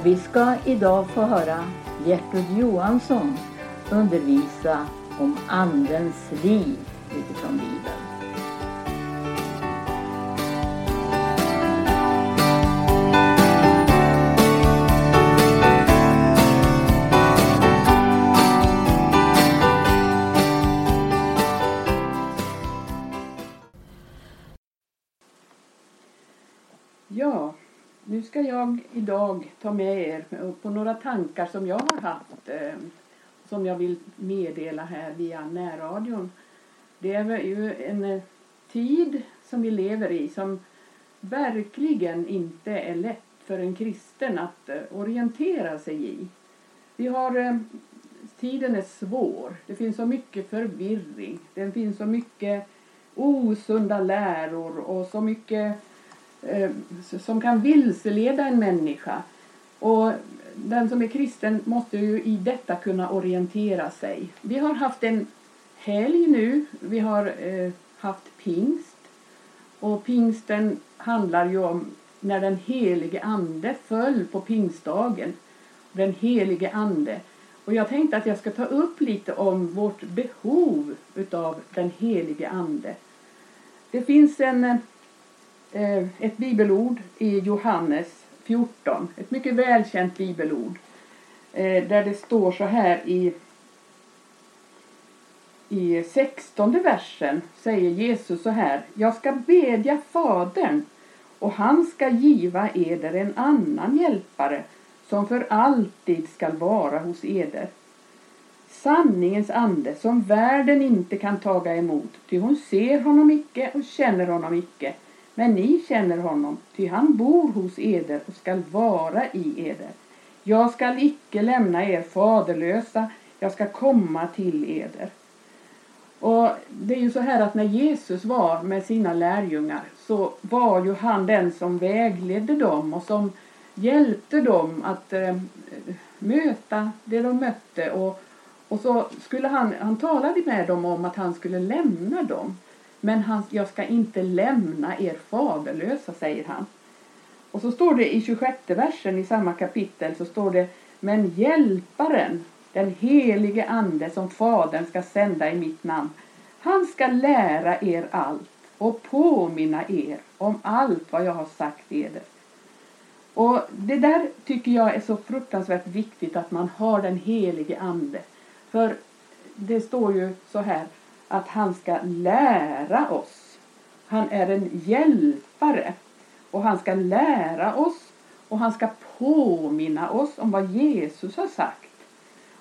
Och vi ska idag få höra Gertrud Johansson undervisa om Andens liv utifrån Bibeln. Nu ska jag idag ta med er på några tankar som jag har haft eh, som jag vill meddela här via närradion. Det är ju en eh, tid som vi lever i som verkligen inte är lätt för en kristen att eh, orientera sig i. Vi har, tiden är svår, det finns så mycket förvirring, det finns så mycket osunda läror och så mycket Eh, som kan vilseleda en människa. Och den som är kristen måste ju i detta kunna orientera sig. Vi har haft en helg nu, vi har eh, haft pingst. Och pingsten handlar ju om när den helige ande föll på pingstdagen. Den helige ande. Och jag tänkte att jag ska ta upp lite om vårt behov utav den helige ande. Det finns en, eh, Eh, ett bibelord i Johannes 14, ett mycket välkänt bibelord. Eh, där det står så här i, i 16 versen säger Jesus så här. Jag ska bedja Fadern och han ska giva eder en annan hjälpare som för alltid skall vara hos eder. Sanningens ande som världen inte kan taga emot, ty hon ser honom icke och känner honom icke. Men ni känner honom, ty han bor hos eder och skall vara i eder. Jag skall icke lämna er faderlösa, jag skall komma till eder. Och det är ju så här att när Jesus var med sina lärjungar så var ju han den som vägledde dem och som hjälpte dem att eh, möta det de mötte och, och så skulle han, han talade med dem om att han skulle lämna dem. Men han, jag ska inte lämna er faderlösa, säger han. Och så står det i 26 versen i samma kapitel så står det Men hjälparen, den helige ande som fadern ska sända i mitt namn, han ska lära er allt och påminna er om allt vad jag har sagt eder. Och det där tycker jag är så fruktansvärt viktigt att man har den helige ande. För det står ju så här att han ska lära oss. Han är en hjälpare och han ska lära oss och han ska påminna oss om vad Jesus har sagt.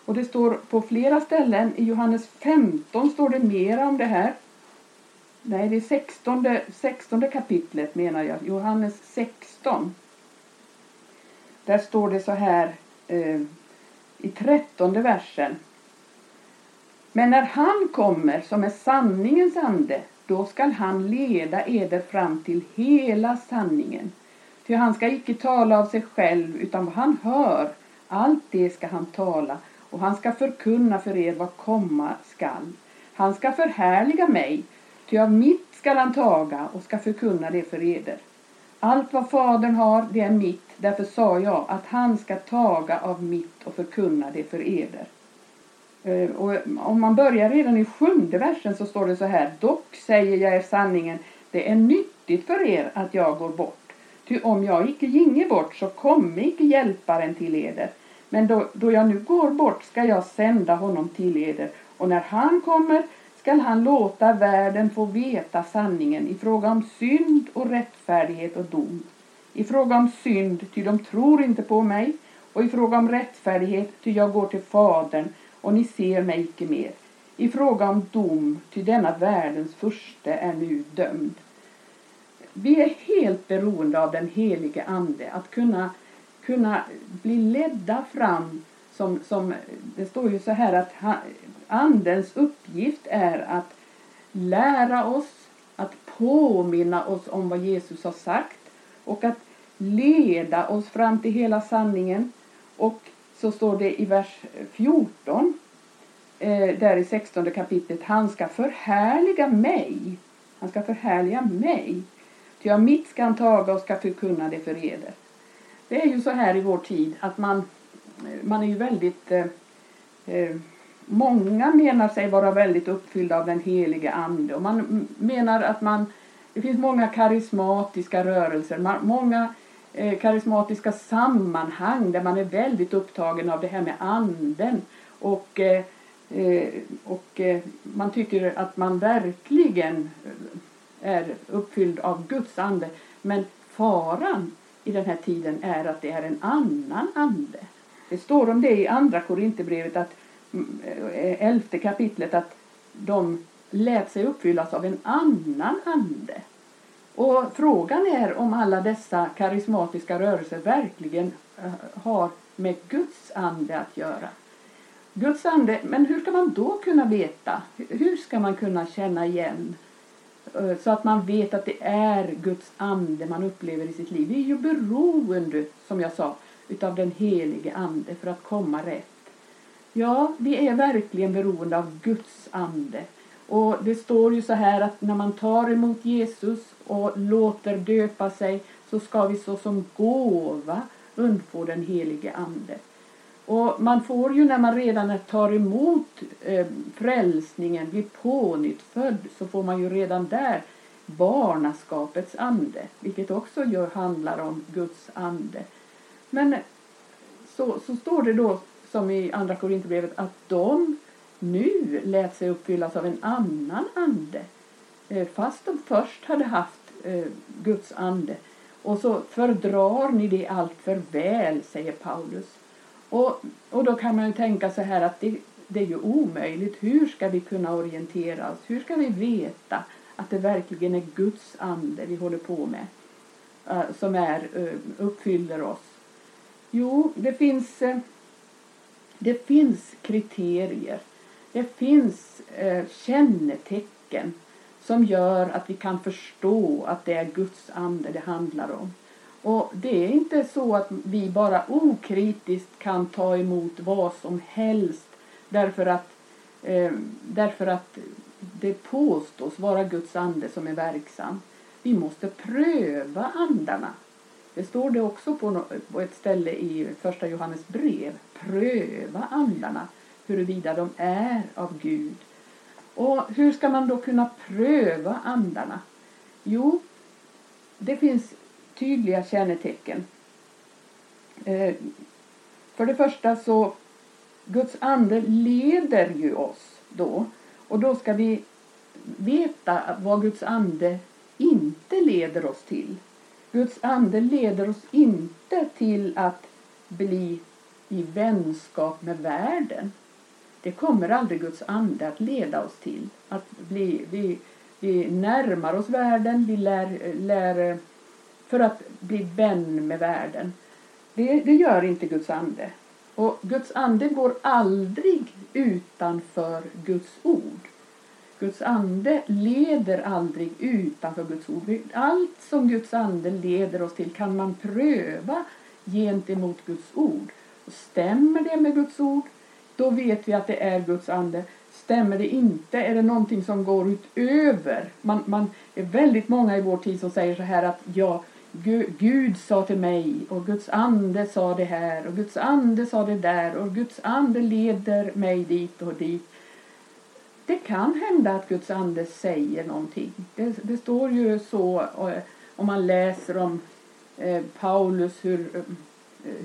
Och det står på flera ställen, i Johannes 15 står det mera om det här. Nej, det är 16, 16 kapitlet menar jag, Johannes 16. Där står det så här eh, i trettonde versen. Men när han kommer som är sanningens ande, då skall han leda eder fram till hela sanningen. Ty han ska icke tala av sig själv, utan vad han hör, allt det ska han tala, och han ska förkunna för er vad komma skall. Han ska förhärliga mig, ty av mitt skall han taga och ska förkunna det för eder. Allt vad Fadern har, det är mitt, därför sa jag att han ska taga av mitt och förkunna det för eder. Eh, och om man börjar redan i sjunde versen så står det så här. Dock säger jag er sanningen, det är nyttigt för er att jag går bort. Ty om jag icke ginge bort så komme icke hjälparen till eder. Men då, då jag nu går bort ska jag sända honom till eder. Och när han kommer skall han låta världen få veta sanningen i fråga om synd och rättfärdighet och dom. I fråga om synd, ty de tror inte på mig, och i fråga om rättfärdighet, ty jag går till Fadern och ni ser mig icke mer. I fråga om dom, ty denna världens första är nu dömd. Vi är helt beroende av den helige Ande, att kunna, kunna bli ledda fram som, som, det står ju så här att han, Andens uppgift är att lära oss, att påminna oss om vad Jesus har sagt och att leda oss fram till hela sanningen. Och så står det i vers 14, eh, där i 16 kapitlet, han ska förhärliga mig. Han ska förhärliga mig. Ty av mitt ska han taga och ska förkunna det för eder. Det är ju så här i vår tid att man, man är ju väldigt eh, eh Många menar sig vara väldigt uppfyllda av den helige Ande och man menar att man det finns många karismatiska rörelser, många Eh, karismatiska sammanhang där man är väldigt upptagen av det här med anden och, eh, eh, och man tycker att man verkligen är uppfylld av Guds ande. Men faran i den här tiden är att det är en annan ande. Det står om det i andra Korinthierbrevet att elfte kapitlet att de lät sig uppfyllas av en annan ande. Och frågan är om alla dessa karismatiska rörelser verkligen eh, har med Guds ande att göra. Guds ande, men hur ska man då kunna veta? Hur ska man kunna känna igen? Eh, så att man vet att det är Guds ande man upplever i sitt liv. Vi är ju beroende, som jag sa, utav den helige ande för att komma rätt. Ja, vi är verkligen beroende av Guds ande. Och det står ju så här att när man tar emot Jesus och låter döpa sig så ska vi såsom gåva undfå den helige ande. Och man får ju när man redan tar emot eh, frälsningen, blir pånyttfödd, så får man ju redan där barnaskapets ande, vilket också gör, handlar om Guds ande. Men så, så står det då, som i Andra Korinthierbrevet, att de nu lät sig uppfyllas av en annan ande. Eh, fast de först hade haft eh, Guds ande. Och så fördrar ni det allt för väl, säger Paulus. Och, och då kan man ju tänka så här att det, det är ju omöjligt. Hur ska vi kunna orientera oss? Hur ska vi veta att det verkligen är Guds ande vi håller på med? Eh, som är, eh, uppfyller oss. Jo, det finns, eh, det finns kriterier. Det finns kännetecken som gör att vi kan förstå att det är Guds ande det handlar om. Och det är inte så att vi bara okritiskt kan ta emot vad som helst därför att, eh, därför att det påstås vara Guds ande som är verksam. Vi måste pröva andarna. Det står det också på, på ett ställe i första Johannes brev. Pröva andarna huruvida de är av Gud. Och hur ska man då kunna pröva andarna? Jo, det finns tydliga kännetecken. Eh, för det första så Guds ande leder ju oss då och då ska vi veta vad Guds ande inte leder oss till. Guds ande leder oss inte till att bli i vänskap med världen. Det kommer aldrig Guds ande att leda oss till. Att bli, vi, vi närmar oss världen, vi lär, lär för att bli vän med världen. Det, det gör inte Guds ande. Och Guds ande går aldrig utanför Guds ord. Guds ande leder aldrig utanför Guds ord. Allt som Guds ande leder oss till kan man pröva gentemot Guds ord. Och stämmer det med Guds ord, då vet vi att det är Guds ande. Stämmer det inte, är det någonting som går utöver. Man, man är väldigt många i vår tid som säger så här att ja, Gud sa till mig och Guds ande sa det här och Guds ande sa det där och Guds ande leder mig dit och dit. Det kan hända att Guds ande säger någonting. Det, det står ju så eh, om man läser om eh, Paulus hur, eh,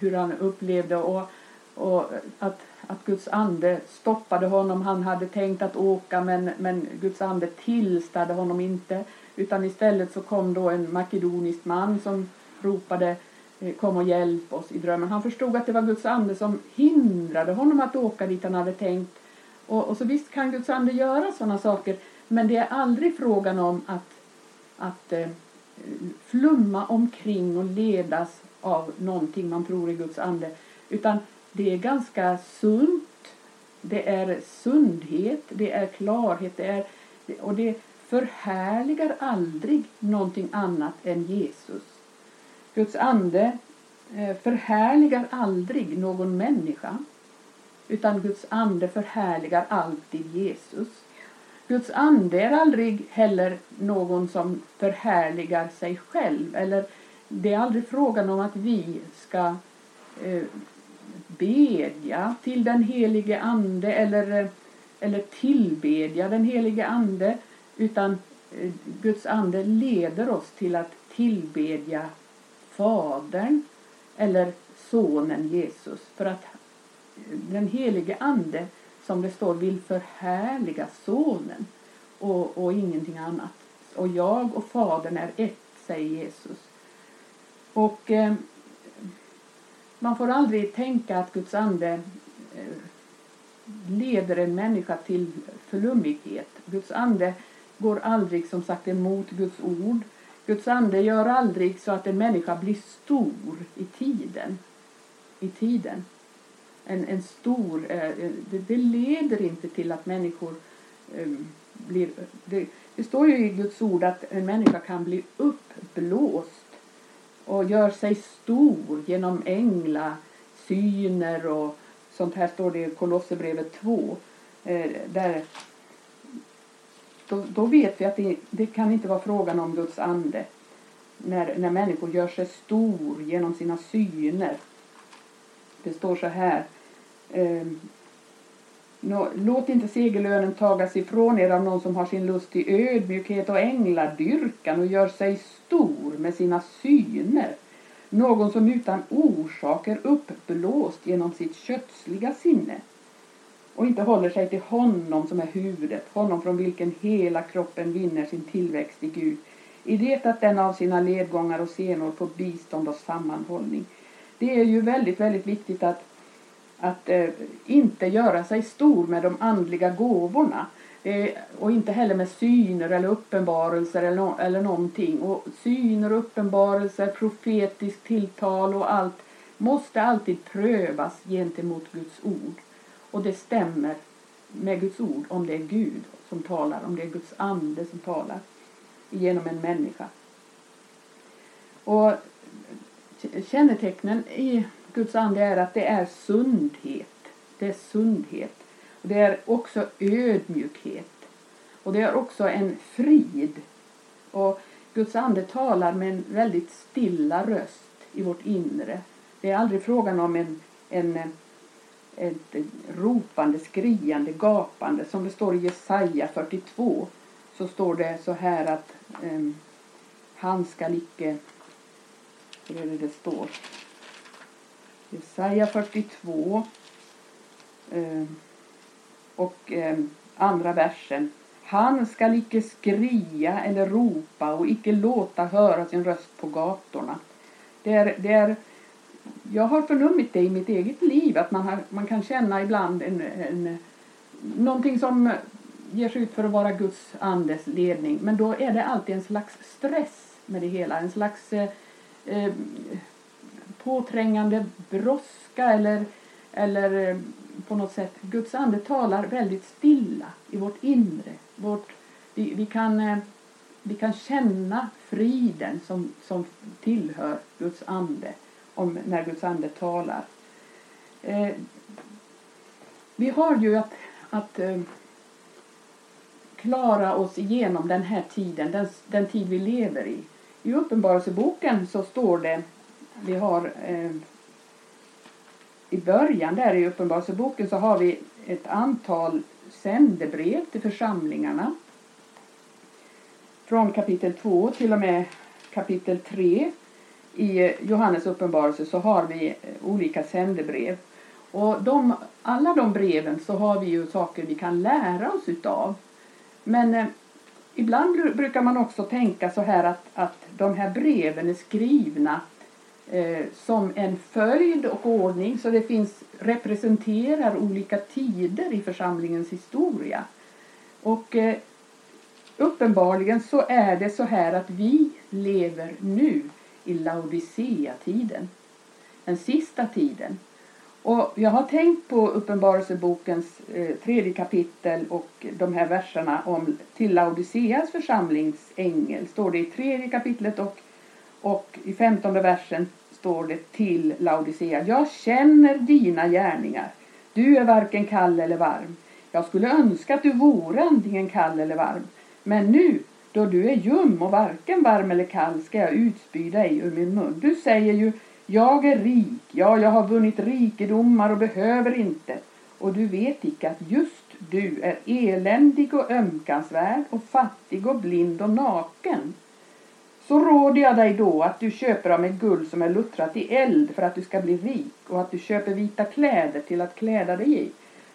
hur han upplevde och, och att, att Guds ande stoppade honom. Han hade tänkt att åka men, men Guds ande tillstade honom inte. Utan istället så kom då en makedonisk man som ropade eh, kom och hjälp oss i drömmen. Han förstod att det var Guds ande som hindrade honom att åka dit han hade tänkt. Och, och så visst kan Guds ande göra sådana saker men det är aldrig frågan om att, att eh, flumma omkring och ledas av någonting man tror är Guds ande. Utan det är ganska sunt. Det är sundhet, det är klarhet, det är, och det, förhärligar aldrig någonting annat än Jesus. Guds ande eh, förhärligar aldrig någon människa utan Guds ande förhärligar alltid Jesus. Guds ande är aldrig heller någon som förhärligar sig själv. Eller det är aldrig frågan om att vi ska eh, bedja till den helige ande eller, eller tillbedja den helige ande. Utan eh, Guds ande leder oss till att tillbedja Fadern eller Sonen Jesus. För att eh, den helige ande som det står vill förhärliga sonen och, och ingenting annat. Och jag och fadern är ett, säger Jesus. Och eh, man får aldrig tänka att Guds ande eh, leder en människa till flummighet. Guds ande går aldrig som sagt emot Guds ord. Guds ande gör aldrig så att en människa blir stor i tiden. I tiden en, en stor... Eh, eh, det, det, leder inte till att människor blir... Det, det, står ju i Guds ord att en människa kan bli uppblåst och gör sig stor genom änglasyner och sånt här står det i Kolosserbrevet 2. Eh, där, då, då, vet vi att det, det kan inte vara frågan om Guds ande när, när människor gör sig stor genom sina syner. Det står så här eh, Nå, Låt inte segerlönen tagas ifrån er av någon som har sin lust i ödmjukhet och ängladyrkan och gör sig stor med sina syner. Någon som utan orsak är uppblåst genom sitt kötsliga sinne och inte håller sig till honom som är huvudet, honom från vilken hela kroppen vinner sin tillväxt i Gud, i det att den av sina ledgångar och senor får bistånd och sammanhållning. Det är ju väldigt, väldigt viktigt att att eh, inte göra sig stor med de andliga gåvorna. Eh, och inte heller med syner eller uppenbarelser eller, no eller någonting. Och syner, uppenbarelser, profetiskt tilltal och allt måste alltid prövas gentemot Guds ord. Och det stämmer med Guds ord om det är Gud som talar, om det är Guds ande som talar genom en människa. Och kännetecknen i Guds ande är att det är sundhet. Det är sundhet. Det är också ödmjukhet. Och det är också en frid. Och Guds ande talar med en väldigt stilla röst i vårt inre. Det är aldrig frågan om en, en ett ropande, skriande, gapande. Som det står i Jesaja 42 så står det så här att ehm, um, han skall icke... Hur är det det står? Jesaja 42 eh, och eh, andra versen. Han skall icke skria eller ropa och icke låta höra sin röst på gatorna. Det är, det är, jag har förnummit det i mitt eget liv att man, har, man kan känna ibland en, en, någonting som ger sig ut för att vara Guds andes ledning. Men då är det alltid en slags stress med det hela. En slags eh, eh påträngande brådska eller, eller eh, på något sätt. Guds ande talar väldigt stilla i vårt inre. Vårt, vi, vi, kan, eh, vi kan känna friden som, som tillhör Guds ande om, när Guds ande talar. Eh, vi har ju att, att eh, klara oss igenom den här tiden, den, den tid vi lever i. I Uppenbarelseboken så står det vi har eh, i början där i Uppenbarelseboken så har vi ett antal sändebrev till församlingarna. Från kapitel 2 till och med kapitel 3 i Johannes uppenbarelse så har vi eh, olika sändebrev. Och de, alla de breven så har vi ju saker vi kan lära oss utav. Men eh, ibland brukar man också tänka så här att, att de här breven är skrivna eh, som en följd och ordning så det finns representerar olika tider i församlingens historia. Och eh, uppenbarligen så är det så här att vi lever nu i Laodicea-tiden. Den sista tiden. Och jag har tänkt på Uppenbarelsebokens eh, tredje kapitel och de här verserna om till Laodiceas församlingsängel. Står det i tredje kapitlet och och i femtonde versen står det till Laodicea. Jag känner dina gärningar. Du är varken kall eller varm. Jag skulle önska att du vore antingen kall eller varm. Men nu, då du är ljum och varken varm eller kall, ska jag utspy dig ur min mun. Du säger ju, jag är rik, ja, jag har vunnit rikedomar och behöver inte. Och du vet icke att just du är eländig och ömkansvärd och fattig och blind och naken. Så råder jag dig då att du köper av mig guld som är luttrat i eld för att du ska bli rik och att du köper vita kläder till att kläda dig i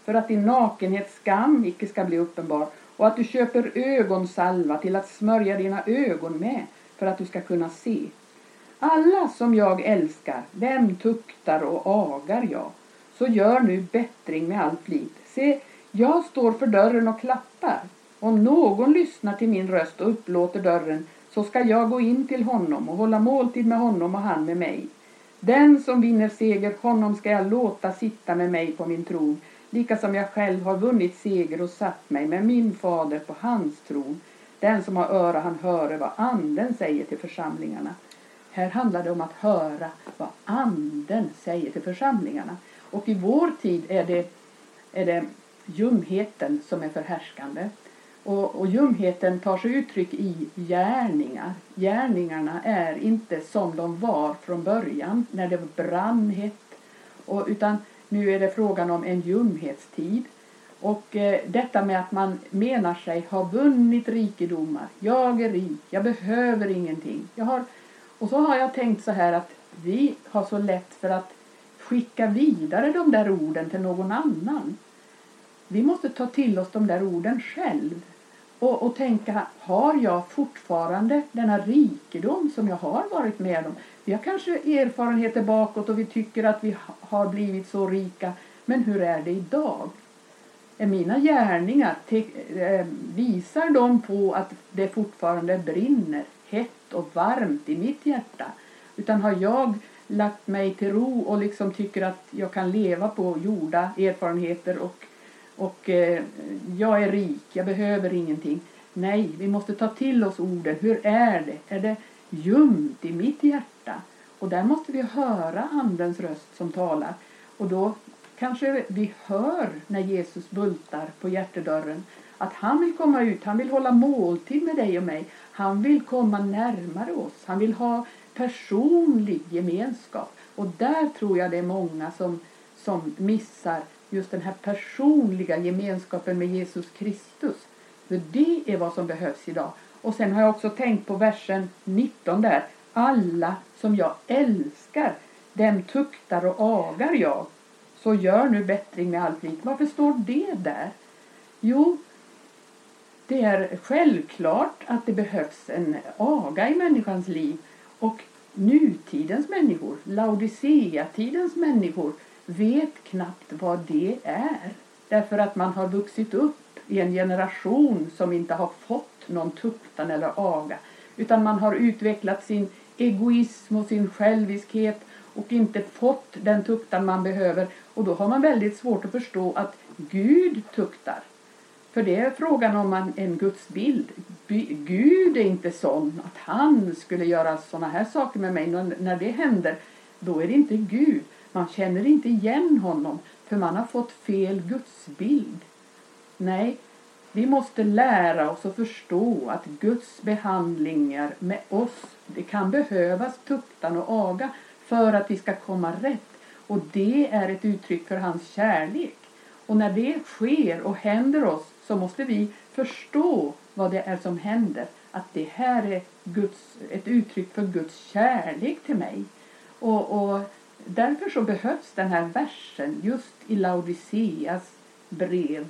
för att din nakenhets skam icke ska bli uppenbar och att du köper ögonsalva till att smörja dina ögon med för att du ska kunna se. Alla som jag älskar, dem tuktar och agar jag. Så gör nu bättring med allt flit. Se, jag står för dörren och klappar. Om någon lyssnar till min röst och upplåter dörren så ska jag gå in till honom och hålla måltid med honom och han med mig. Den som vinner seger, honom ska jag låta sitta med mig på min tron, lika som jag själv har vunnit seger och satt mig med min fader på hans tron. Den som har öra han höre vad anden säger till församlingarna. Här handlar det om att höra vad anden säger till församlingarna. Och i vår tid är det, är det ljumheten som är förhärskande. Och, och ljumheten tar sig uttryck i gärningar. Gärningarna är inte som de var från början när det brann hett. Och, utan nu är det frågan om en ljumhetstid. Och eh, detta med att man menar sig ha vunnit rikedomar. Jag är rik, jag behöver ingenting. Jag har, och så har jag tänkt så här att vi har så lätt för att skicka vidare de där orden till någon annan. Vi måste ta till oss de där orden själv och, och tänka, har jag fortfarande denna rikedom som jag har varit med om? Vi har kanske erfarenheter bakåt och vi tycker att vi har blivit så rika, men hur är det idag? Är mina gärningar, eh, visar de på att det fortfarande brinner hett och varmt i mitt hjärta? Utan har jag lagt mig till ro och liksom tycker att jag kan leva på gjorda erfarenheter och och eh, jag är rik, jag behöver ingenting. Nej, vi måste ta till oss orden. Hur är det? Är det ljumt i mitt hjärta? Och där måste vi höra Andens röst som talar. Och då kanske vi hör när Jesus bultar på hjärtedörren att han vill komma ut, han vill hålla måltid med dig och mig. Han vill komma närmare oss, han vill ha personlig gemenskap. Och där tror jag det är många som, som missar just den här personliga gemenskapen med Jesus Kristus. För det är vad som behövs idag. Och sen har jag också tänkt på versen 19 där. Alla som jag älskar, dem tuktar och agar jag. Så gör nu bättring med all flit. Varför står det där? Jo, det är självklart att det behövs en aga i människans liv. Och nutidens människor, Laodicea-tidens människor, vet knappt vad det är. Därför att man har vuxit upp i en generation som inte har fått någon tuktan eller aga. Utan man har utvecklat sin egoism och sin själviskhet och inte fått den tuktan man behöver. Och då har man väldigt svårt att förstå att Gud tuktar. För det är frågan om en gudsbild. Gud är inte sån att han skulle göra såna här saker med mig. När det händer, då är det inte Gud. Man känner inte igen honom för man har fått fel gudsbild. Nej, vi måste lära oss att förstå att Guds behandlingar med oss, det kan behövas tuktan och aga för att vi ska komma rätt. Och det är ett uttryck för hans kärlek. Och när det sker och händer oss så måste vi förstå vad det är som händer. Att det här är Guds, ett uttryck för Guds kärlek till mig. Och, och därför så behövs den här versen just i Laodiceas brev.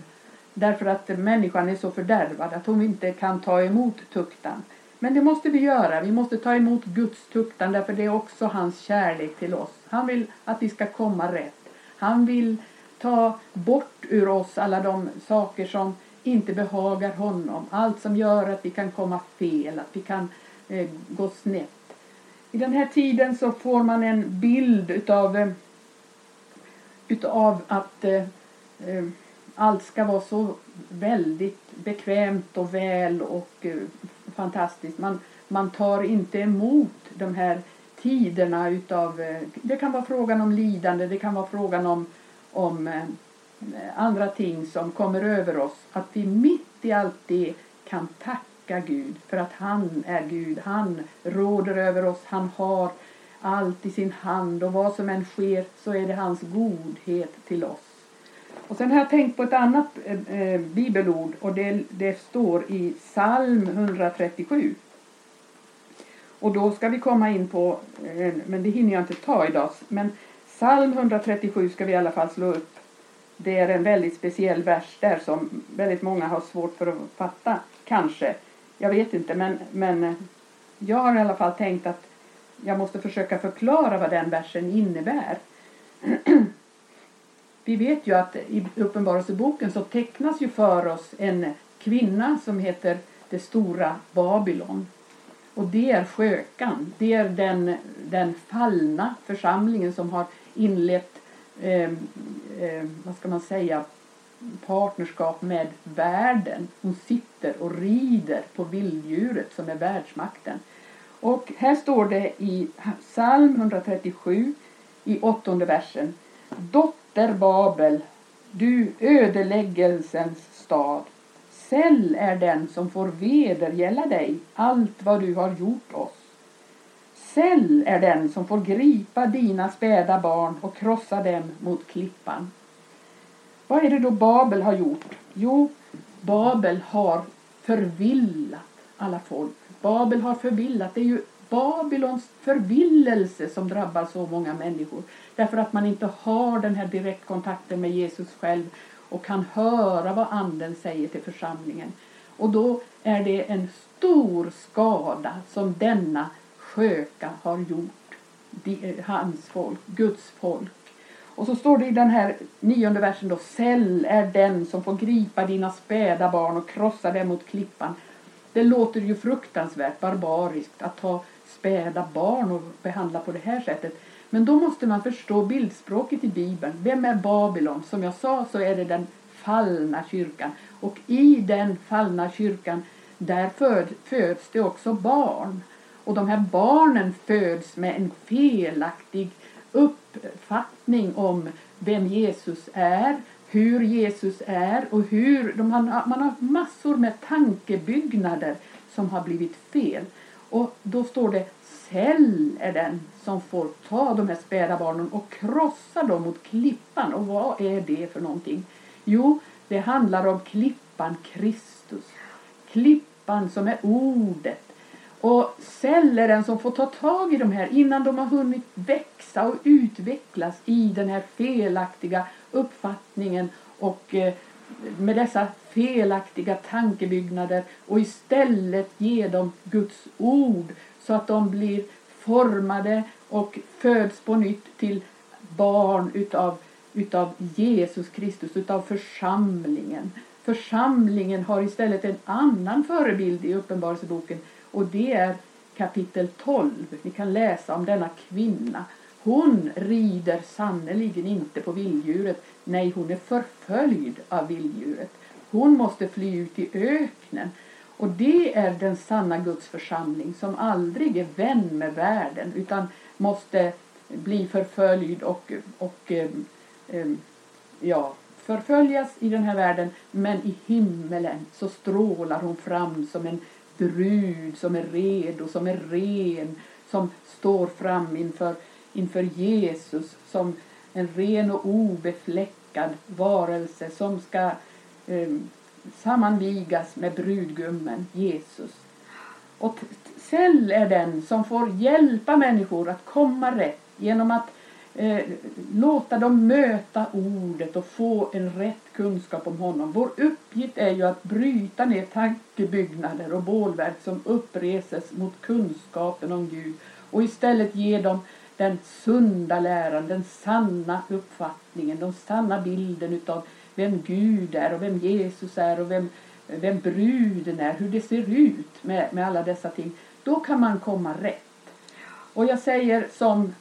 Därför att människan är så fördärvad att hon inte kan ta emot tuktan. Men det måste vi göra. Vi måste ta emot Guds tuktan därför det är också hans kärlek till oss. Han vill att vi ska komma rätt. Han vill ta bort ur oss alla de saker som inte behagar honom. Allt som gör att vi kan komma fel, att vi kan eh, gå snett. I den här tiden så får man en bild utav, eh, utav att eh, eh, allt ska vara så väldigt bekvämt och väl och eh, fantastiskt. Man, man tar inte emot de här tiderna utav, eh, det kan vara frågan om lidande, det kan vara frågan om, om eh, andra ting som kommer över oss, att vi mitt i allt det kan tacka Gud för att han är Gud. Han råder över oss, han har allt i sin hand och vad som än sker så är det hans godhet till oss. Och sen har jag tänkt på ett annat eh, eh bibelord och det, det står i psalm 137. Och då ska vi komma in på, eh, men det hinner jag inte ta idag, men psalm 137 ska vi i alla fall slå upp. Det är en väldigt speciell vers där som väldigt många har svårt för att fatta, kanske. Jag vet inte, men, men eh, jag har i alla fall tänkt att jag måste försöka förklara vad den versen innebär. Vi vet ju att i Uppenbarelseboken så tecknas ju för oss en kvinna som heter det stora Babylon. Och det är skökan, det är den, den fallna församlingen som har inlett, eh, eh, vad ska man säga, partnerskap med världen. Hon sitter och rider på vilddjuret som är världsmakten. Och här står det i psalm 137 i åttonde versen. Dotter Babel, du ödeläggelsens stad. Säll är den som får vedergälla dig allt vad du har gjort oss. Säll är den som får gripa dina späda barn och krossa dem mot klippan. Vad är det då Babel har gjort? Jo, Babel har förvillat alla folk. Babel har förvillat. Det är ju Babylons förvillelse som drabbar så många människor. Därför att man inte har den här direktkontakten med Jesus själv och kan höra vad anden säger till församlingen. Och då är det en stor skada som denna sköka har gjort eh, hans folk, Guds folk. Och så står det i den här nionde versen då, Säll är den som får gripa dina späda barn och krossa dem mot klippan. Det låter ju fruktansvärt barbariskt att ta späda barn och behandla på det här sättet. Men då måste man förstå bildspråket i Bibeln. Vem är Babylon? Som jag sa så är det den fallna kyrkan. Och i den fallna kyrkan där föd, föds det också barn. Och de här barnen föds med en felaktig uppfattning om vem Jesus är, hur Jesus är och hur de, man, man har massor med tankebyggnader som har blivit fel. Och då står det Säll är den som får ta de här späda barnen och krossa dem mot klippan. Och vad är det för någonting? Jo, det handlar om klippan Kristus. Klippan som är ordet. Och Säll är den som får ta tag i de här innan de har hunnit växa och utvecklas i den här felaktiga uppfattningen och eh, med dessa felaktiga tankebyggnader och istället ge dem Guds ord så att de blir formade och föds på nytt till barn utav, utav Jesus Kristus, utav församlingen. Församlingen har istället en annan förebild i Uppenbarelseboken och det är kapitel 12. Ni kan läsa om denna kvinna. Hon rider sannerligen inte på vilddjuret. Nej, hon är förföljd av vilddjuret. Hon måste fly ut i öknen. Och det är den sanna Guds församling som aldrig är vän med världen utan måste bli förföljd och, och eh, eh, ja, förföljas i den här världen men i himmelen så strålar hon fram som en brud som är redo, som är ren, som står fram inför, inför Jesus som en ren och obefläckad varelse som ska eh, sammanvigas med brudgummen Jesus. Och Cell är den som får hjälpa människor att komma rätt genom att eh, låta dem möta ordet och få en rätt kunskap om honom. Vår uppgift är ju att bryta ner tankebyggnader och bålverk som uppreses mot kunskapen om Gud och istället ge dem den sunda läran, den sanna uppfattningen, den sanna bilden utav vem Gud är och vem Jesus är och vem, vem bruden är, hur det ser ut med, med alla dessa ting. Då kan man komma rätt. Och jag säger som,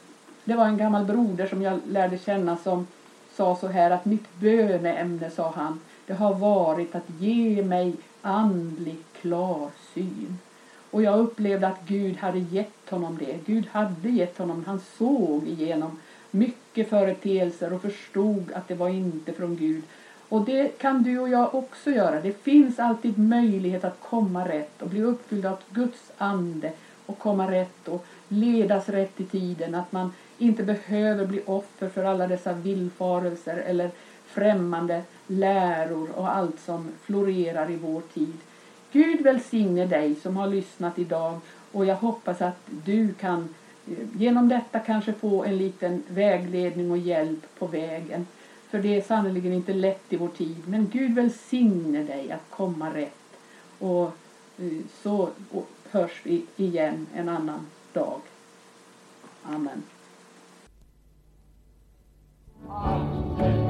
det var en gammal broder som jag lärde känna som sa så här att mitt böneämne, sa han, det har varit att ge mig andlig klarsyn. Och jag upplevde att Gud hade gett honom det. Gud hade gett honom, han såg igenom mycket företeelser och förstod att det var inte från Gud. Och det kan du och jag också göra. Det finns alltid möjlighet att komma rätt och bli uppfylld av Guds ande och komma rätt och ledas rätt i tiden. Att man inte behöver bli offer för alla dessa villfarelser eller främmande läror och allt som florerar i vår tid. Gud välsigne dig som har lyssnat idag och jag hoppas att du kan eh, genom detta kanske få en liten vägledning och hjälp på vägen. För det är sannerligen inte lätt i vår tid. Men Gud välsigne dig att komma rätt. Och eh, så hörs vi igen en annan dog. Amen. Amen.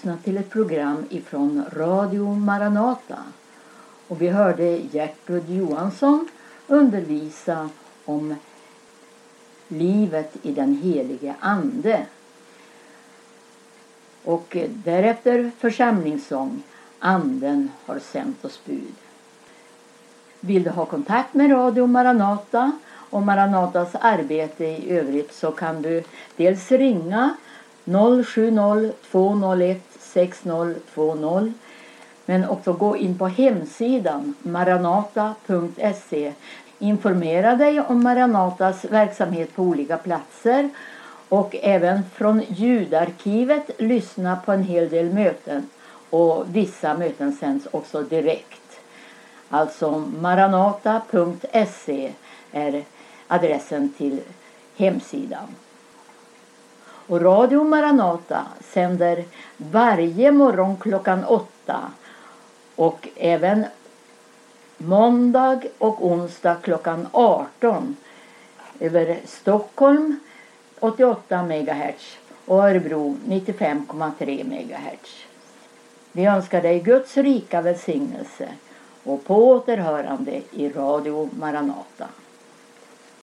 Lyssnat till ett program ifrån Radio Maranata och vi hörde Gertrud Johansson undervisa om livet i den helige Ande. Och därefter församlingssång Anden har sänt oss bud. Vill du ha kontakt med Radio Maranata och Maranatas arbete i övrigt så kan du dels ringa 070 201 6020 men också gå in på hemsidan maranata.se Informera dig om Maranatas verksamhet på olika platser och även från ljudarkivet lyssna på en hel del möten och vissa möten sänds också direkt. Alltså maranata.se är adressen till hemsidan. Och Radio Maranata sänder varje morgon klockan åtta och även måndag och onsdag klockan 18 över Stockholm 88 MHz och Örebro 95,3 MHz. Vi önskar dig Guds rika välsignelse och på återhörande i Radio Maranata.